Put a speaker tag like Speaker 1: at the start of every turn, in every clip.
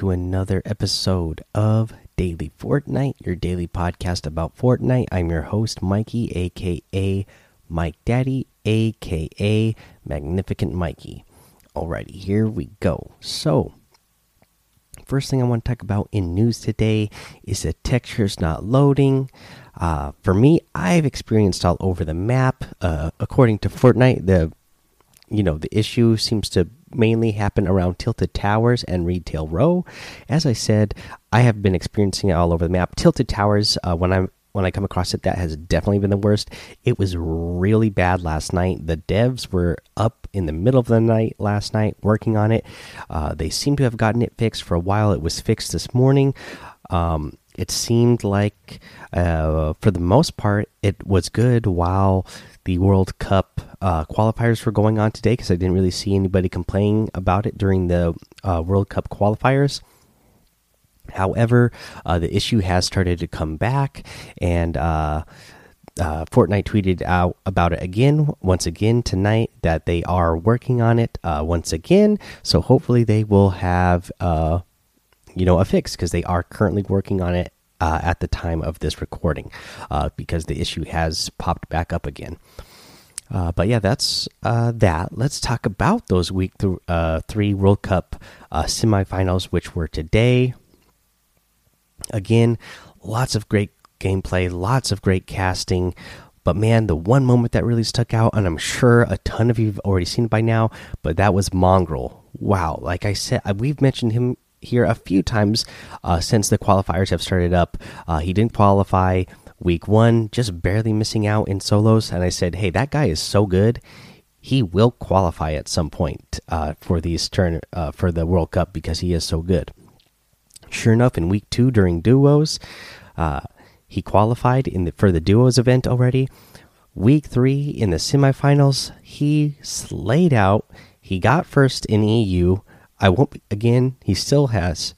Speaker 1: To another episode of Daily Fortnite, your daily podcast about Fortnite. I'm your host, Mikey, aka Mike Daddy, aka Magnificent Mikey. Alrighty, here we go. So, first thing I want to talk about in news today is the textures not loading. Uh, for me, I've experienced all over the map. Uh, according to Fortnite, the you know the issue seems to mainly happen around tilted towers and retail row. As i said i have been experiencing it all over the map. Tilted towers uh, when i'm when i come across it that has definitely been the worst. It was really bad last night. The devs were up in the middle of the night last night working on it. Uh, they seem to have gotten it fixed for a while. It was fixed this morning. Um, it seemed like uh, for the most part it was good while the World Cup uh, qualifiers were going on today because I didn't really see anybody complaining about it during the uh, World Cup qualifiers. However, uh, the issue has started to come back, and uh, uh, Fortnite tweeted out about it again, once again tonight, that they are working on it uh, once again. So hopefully, they will have you know a fix because they are currently working on it uh, at the time of this recording uh, because the issue has popped back up again. Uh, but yeah, that's uh, that. Let's talk about those week th uh, three World Cup uh, semifinals, which were today. Again, lots of great gameplay, lots of great casting. But man, the one moment that really stuck out, and I'm sure a ton of you have already seen it by now, but that was Mongraal. Wow, like I said, we've mentioned him here a few times uh, since the qualifiers have started up. Uh, he didn't qualify week one, just barely missing out in solos. And I said, hey, that guy is so good. He will qualify at some point uh, for these turn uh, for the World Cup because he is so good. Sure enough, in week two during duos, uh, he qualified in the for the duos event already. Week three in the semifinals, he slayed out. He got first in EU I won't again. He still has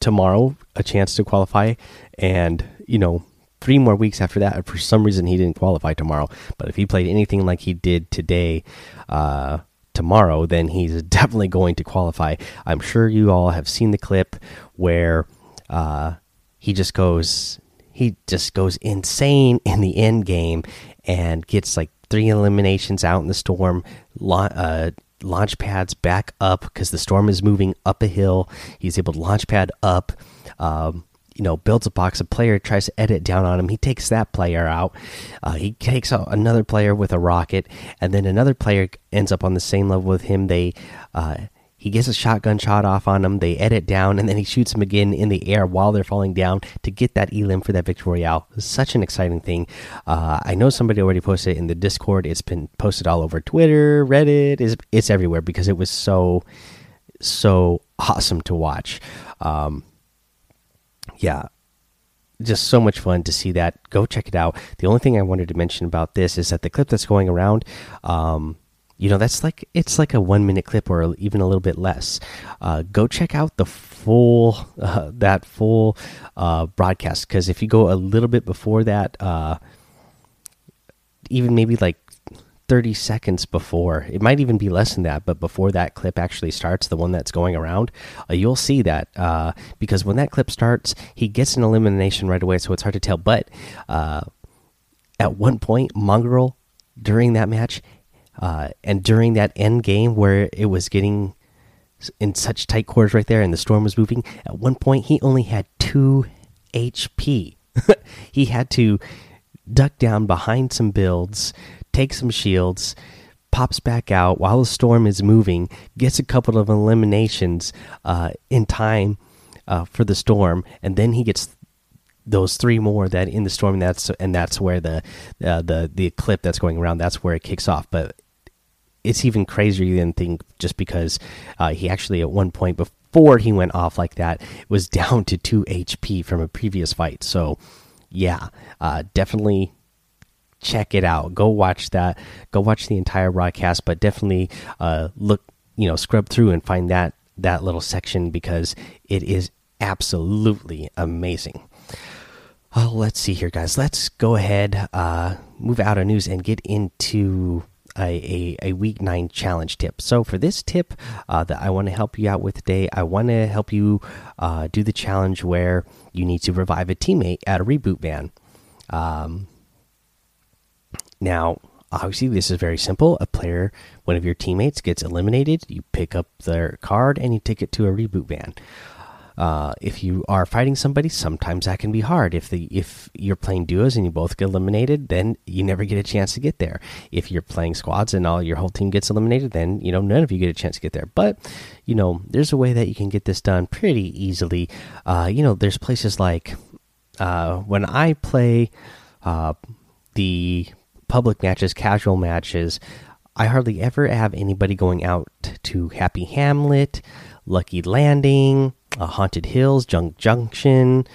Speaker 1: tomorrow a chance to qualify, and you know three more weeks after that. For some reason, he didn't qualify tomorrow. But if he played anything like he did today, uh, tomorrow, then he's definitely going to qualify. I'm sure you all have seen the clip where uh, he just goes he just goes insane in the end game and gets like three eliminations out in the storm. Uh, launch pads back up because the storm is moving up a hill. He's able to launch pad up. Um, you know, builds a box. A player tries to edit down on him. He takes that player out. Uh, he takes out another player with a rocket, and then another player ends up on the same level with him. They uh, he gets a shotgun shot off on them. They edit down, and then he shoots them again in the air while they're falling down to get that elim for that victory out. Such an exciting thing. Uh, I know somebody already posted it in the Discord. It's been posted all over Twitter, Reddit. It's, it's everywhere because it was so so awesome to watch. Um, yeah, just so much fun to see that. Go check it out. The only thing I wanted to mention about this is that the clip that's going around. Um, you know that's like it's like a one minute clip or even a little bit less. Uh, go check out the full uh, that full uh, broadcast. Because if you go a little bit before that uh, even maybe like 30 seconds before it might even be less than that but before that clip actually starts the one that's going around uh, you'll see that uh, because when that clip starts he gets an elimination right away so it's hard to tell. But at one point Mongraal during that match uh, and during that end game where it was getting in such tight quarters right there and the storm was moving, at one point he only had 2 HP. he had to duck down behind some builds, take some shields, pops back out while the storm is moving, gets a couple of eliminations uh, in time uh, for the storm, and then he gets those three more that in the storm and that's and that's where the uh, the the clip that's going around that's where it kicks off but it's even crazier than think just because uh, he actually at one point before he went off like that was down to 2 HP from a previous fight. So yeah, uh, definitely check it out. Go watch that. Go watch the entire broadcast, but definitely uh, look, you know, scrub through and find that that little section because it is absolutely amazing. Oh, let's see here, guys. Let's go ahead, uh, move out of news and get into a, a, week nine challenge tip. So, for this tip uh, that I want to help you out with today, I want to help you uh, do the challenge where you need to revive a teammate at a reboot van. Um, now, obviously, this is very simple. A player, one of your teammates gets eliminated, you pick up their card and you take it to a reboot van. Uh, if you are fighting somebody, sometimes that can be hard. If the if you're playing duos and you both get eliminated, then you never get a chance to get there. If you're playing squads and all your whole team gets eliminated, then you know none of you get a chance to get there. But you know, there's a way that you can get this done pretty easily. Uh, you know, there's places like uh, when I play uh, the public matches, casual matches. I hardly ever have anybody going out to Happy Hamlet, Lucky Landing, Haunted Hills, Junk Junction.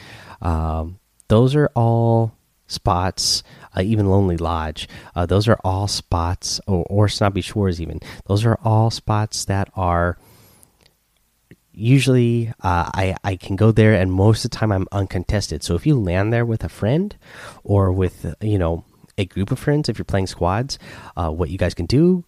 Speaker 1: Um, those are all spots. Uh, even Lonely Lodge. Uh, those are all spots, or, or Snobby Shores. Even those are all spots that are usually uh, I I can go there, and most of the time I'm uncontested. So if you land there with a friend, or with you know a group of friends, if you're playing squads, uh, what you guys can do: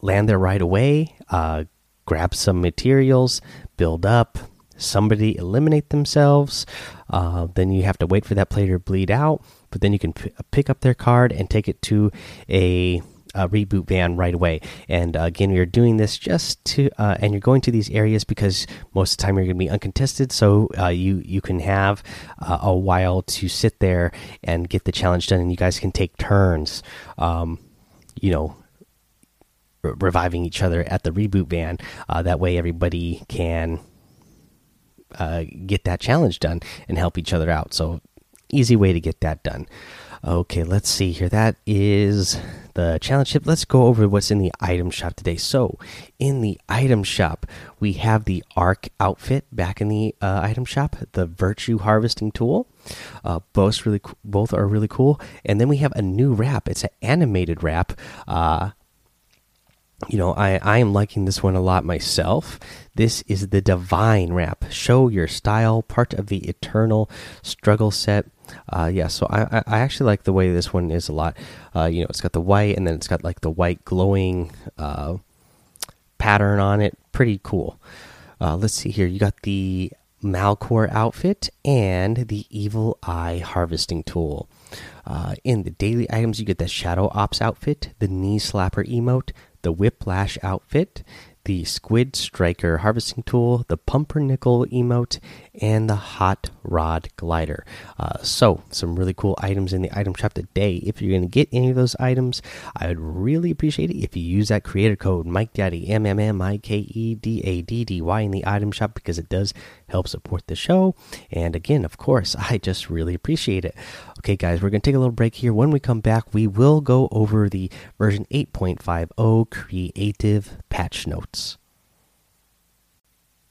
Speaker 1: land there right away, uh, grab some materials, build up, somebody eliminate themselves. Uh, then you have to wait for that player to bleed out, but then you can pick up their card and take it to a, a reboot van right away. And uh, again, are doing this just to, uh, and you're going to these areas because most of the time you're going to be uncontested, so uh, you you can have uh, a while to sit there and get the challenge done, and you guys can take turns. Um, you know, reviving each other at the reboot van. Uh, that way, everybody can uh, get that challenge done and help each other out. So, easy way to get that done. Okay, let's see here. That is the challenge tip. Let's go over what's in the item shop today. So, in the item shop, we have the Arc outfit back in the uh, item shop, the Virtue Harvesting Tool. Uh, both really, both are really cool. And then we have a new wrap. It's an animated wrap. Uh, you know, I, I am liking this one a lot myself. This is the Divine Wrap. Show your style, part of the Eternal Struggle set. Uh, yeah, so I, I actually like the way this one is a lot. Uh, you know, it's got the white and then it's got like the white glowing uh, pattern on it. Pretty cool. Uh, let's see here. You got the Malcore outfit and the Evil Eye harvesting tool. Uh, in the daily items, you get the Shadow Ops outfit, the Knee Slapper emote, the Whiplash outfit, the Squid Striker harvesting tool, the Pumpernickel emote, and the Hot Rod glider. Uh, so, some really cool items in the item shop today. If you're going to get any of those items, I would really appreciate it if you use that creator code Mike Daddy M M M I K E D A D D Y in the item shop because it does help support the show. And again, of course, I just really appreciate it. Okay, guys, we're going to take a little break here. When we come back, we will go over the version 8.50 creative patch notes.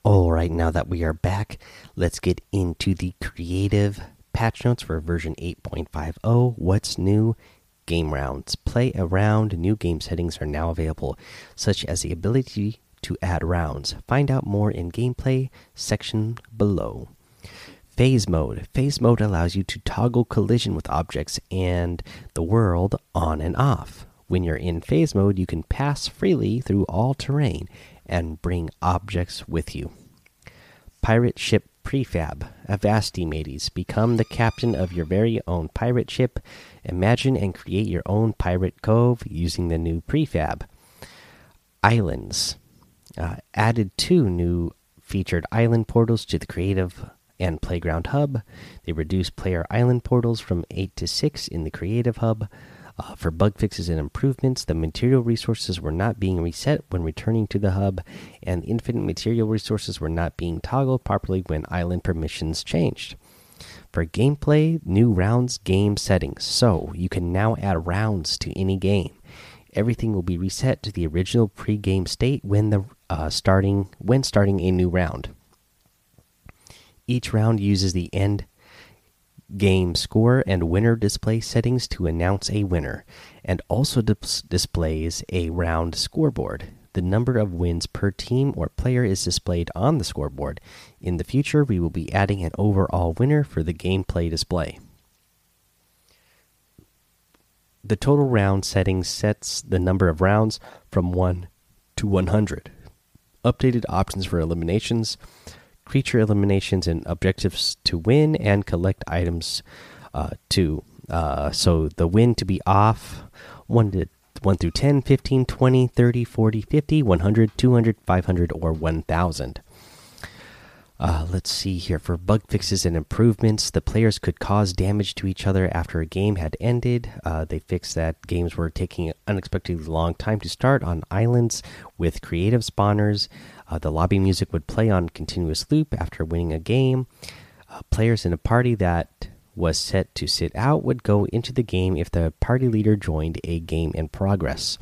Speaker 1: All right, now that we are back, let's get into the creative patch notes for version 8.50. What's new? Game rounds. Play around. New game settings are now available, such as the ability to add rounds. Find out more in gameplay section below. Phase mode. Phase mode allows you to toggle collision with objects and the world on and off. When you're in phase mode, you can pass freely through all terrain and bring objects with you. Pirate ship prefab. Avasti mateys. Become the captain of your very own pirate ship. Imagine and create your own pirate cove using the new prefab. Islands. Uh, added two new featured island portals to the creative and Playground Hub. They reduce player island portals from 8 to 6 in the Creative Hub. Uh, for bug fixes and improvements, the material resources were not being reset when returning to the hub, and infinite material resources were not being toggled properly when island permissions changed. For gameplay, new rounds game settings. So you can now add rounds to any game. Everything will be reset to the original pre-game state when the uh, starting when starting a new round. Each round uses the end game score and winner display settings to announce a winner, and also dis displays a round scoreboard. The number of wins per team or player is displayed on the scoreboard. In the future, we will be adding an overall winner for the gameplay display. the total round setting sets the number of rounds from 1 to 100. Updated options for eliminations, creature eliminations, and objectives to win and collect items uh, to. Uh, so the win to be off 1 to 1 through 10, 15, 20, 30, 40, 50, 100, 200, 500, or 1000. Uh, let's see here. For bug fixes and improvements, the players could cause damage to each other after a game had ended. Uh, they fixed that games were taking an unexpectedly long time to start on islands with creative spawners. Uh, the lobby music would play on continuous loop after winning a game. Uh, players in a party that was set to sit out would go into the game if the party leader joined a game in progress.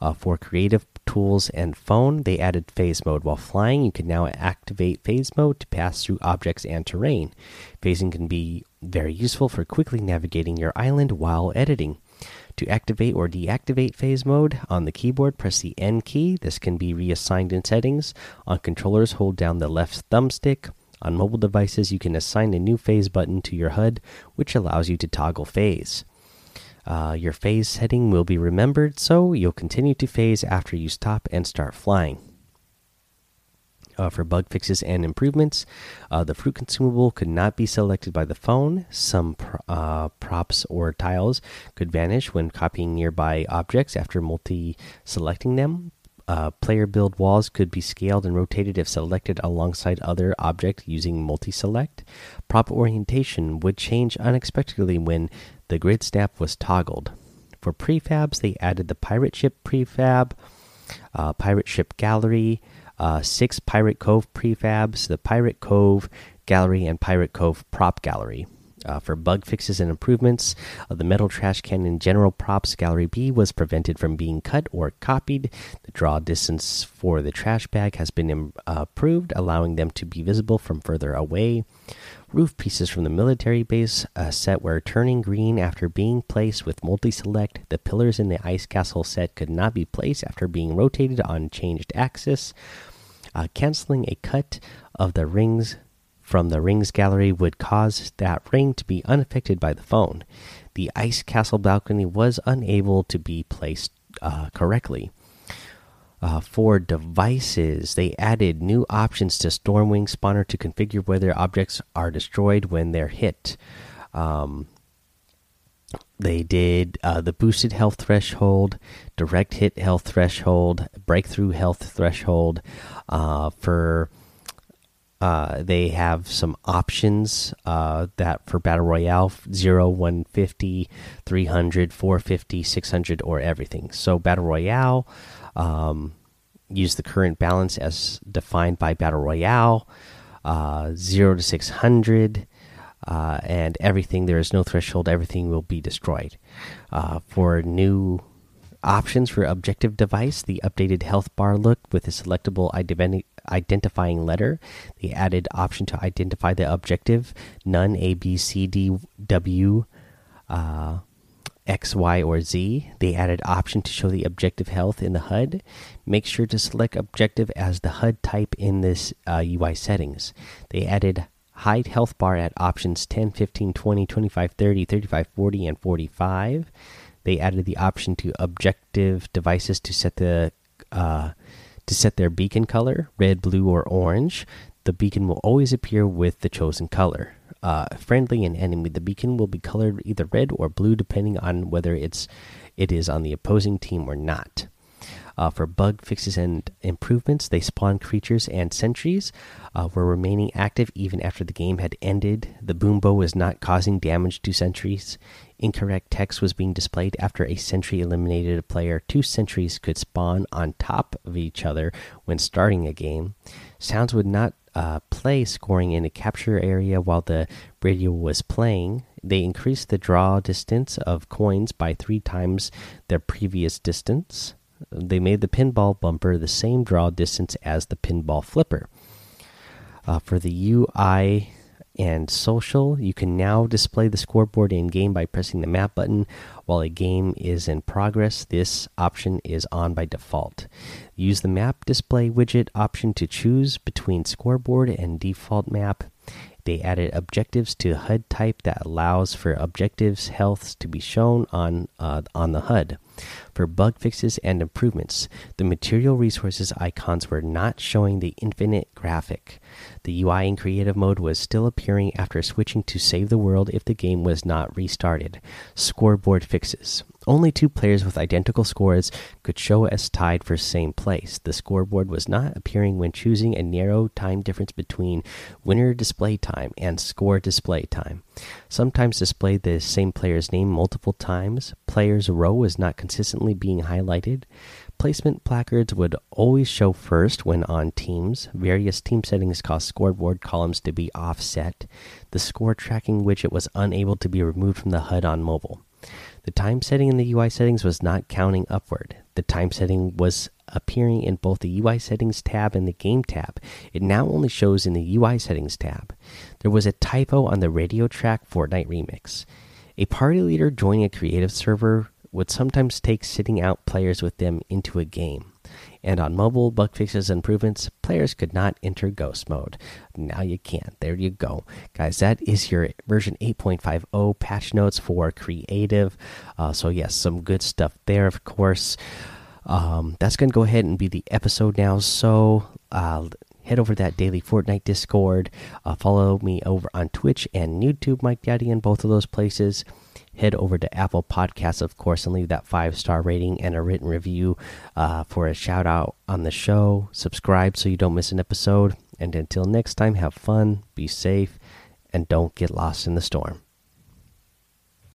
Speaker 1: Uh, for creative tools and phone, they added phase mode. While flying, you can now activate phase mode to pass through objects and terrain. Phasing can be very useful for quickly navigating your island while editing. To activate or deactivate phase mode on the keyboard, press the N key. This can be reassigned in settings. On controllers, hold down the left thumbstick. On mobile devices, you can assign a new phase button to your HUD, which allows you to toggle phase. Uh, your phase setting will be remembered, so you'll continue to phase after you stop and start flying. Uh, for bug fixes and improvements, uh, the fruit consumable could not be selected by the phone. Some uh, props or tiles could vanish when copying nearby objects after multi selecting them. Uh, player build walls could be scaled and rotated if selected alongside other objects using multi select. Prop orientation would change unexpectedly when the grid snap was toggled. For prefabs, they added the pirate ship prefab, uh, pirate ship gallery, uh, six pirate cove prefabs, the pirate cove gallery, and pirate cove prop gallery. Uh, for bug fixes and improvements, uh, the metal trash can in general props gallery B was prevented from being cut or copied. The draw distance for the trash bag has been improved, allowing them to be visible from further away. Roof pieces from the military base uh, set were turning green after being placed with multi select. The pillars in the ice castle set could not be placed after being rotated on changed axis. Uh, canceling a cut of the rings from the rings gallery would cause that ring to be unaffected by the phone. The ice castle balcony was unable to be placed uh, correctly. Uh, for devices, they added new options to Stormwing Spawner to configure whether objects are destroyed when they're hit. Um, they did uh, the boosted health threshold, direct hit health threshold, breakthrough health threshold. Uh, for uh, they have some options uh, that for battle royale 0 150 300 450 600 or everything. So battle royale um, use the current balance as defined by battle royale uh, 0 to 600 uh, and everything there is no threshold everything will be destroyed. Uh, for new options for objective device the updated health bar look with a selectable identifying letter the added option to identify the objective none a b c d w uh, X, Y, or Z. They added option to show the objective health in the HUD. Make sure to select objective as the HUD type in this uh, UI settings. They added hide health bar at options 10, 15, 20, 25, 30, 35, 40, and 45. They added the option to objective devices to set the uh, to set their beacon color, red, blue, or orange. The beacon will always appear with the chosen color. Uh, friendly and enemy, the beacon will be colored either red or blue depending on whether it's it is on the opposing team or not. Uh, for bug fixes and improvements, they spawn creatures and sentries uh, were remaining active even after the game had ended. The boombo was not causing damage to sentries. Incorrect text was being displayed after a sentry eliminated a player. Two sentries could spawn on top of each other when starting a game. Sounds would not uh, play scoring in a capture area while the radio was playing. They increased the draw distance of coins by three times their previous distance. They made the pinball bumper the same draw distance as the pinball flipper. Uh, for the UI and social, you can now display the scoreboard in game by pressing the map button while a game is in progress. This option is on by default. Use the map display widget option to choose between scoreboard and default map. they added objectives to HUD type that allows for objectives healths to be shown on uh, on the HUD. For bug fixes and improvements, the material resources icons were not showing the infinite graphic. The UI in creative mode was still appearing after switching to save the world if the game was not restarted. Scoreboard fixes. Only two players with identical scores could show as tied for same place. The scoreboard was not appearing when choosing a narrow time difference between winner display time and score display time. Sometimes displayed the same player's name multiple times. Player's row was not consistently being highlighted. Placement placards would always show first when on teams. Various team settings caused scoreboard columns to be offset. The score tracking widget was unable to be removed from the HUD on mobile. The time setting in the UI settings was not counting upward. The time setting was appearing in both the UI settings tab and the game tab. It now only shows in the UI settings tab. There was a typo on the radio track Fortnite remix. A party leader joining a creative server would sometimes take sitting out players with them into a game. And on mobile bug fixes and improvements, players could not enter ghost mode. Now you can. There you go. Guys, that is your version 8.50 patch notes for creative. Uh, so, yes, some good stuff there, of course. Um, that's going to go ahead and be the episode now. So, uh, head over to that daily Fortnite Discord. Uh, follow me over on Twitch and YouTube, Mike Daddy, in both of those places head over to Apple Podcasts, of course, and leave that five star rating and a written review uh, for a shout out on the show. Subscribe so you don't miss an episode. And until next time, have fun, be safe, and don't get lost in the storm.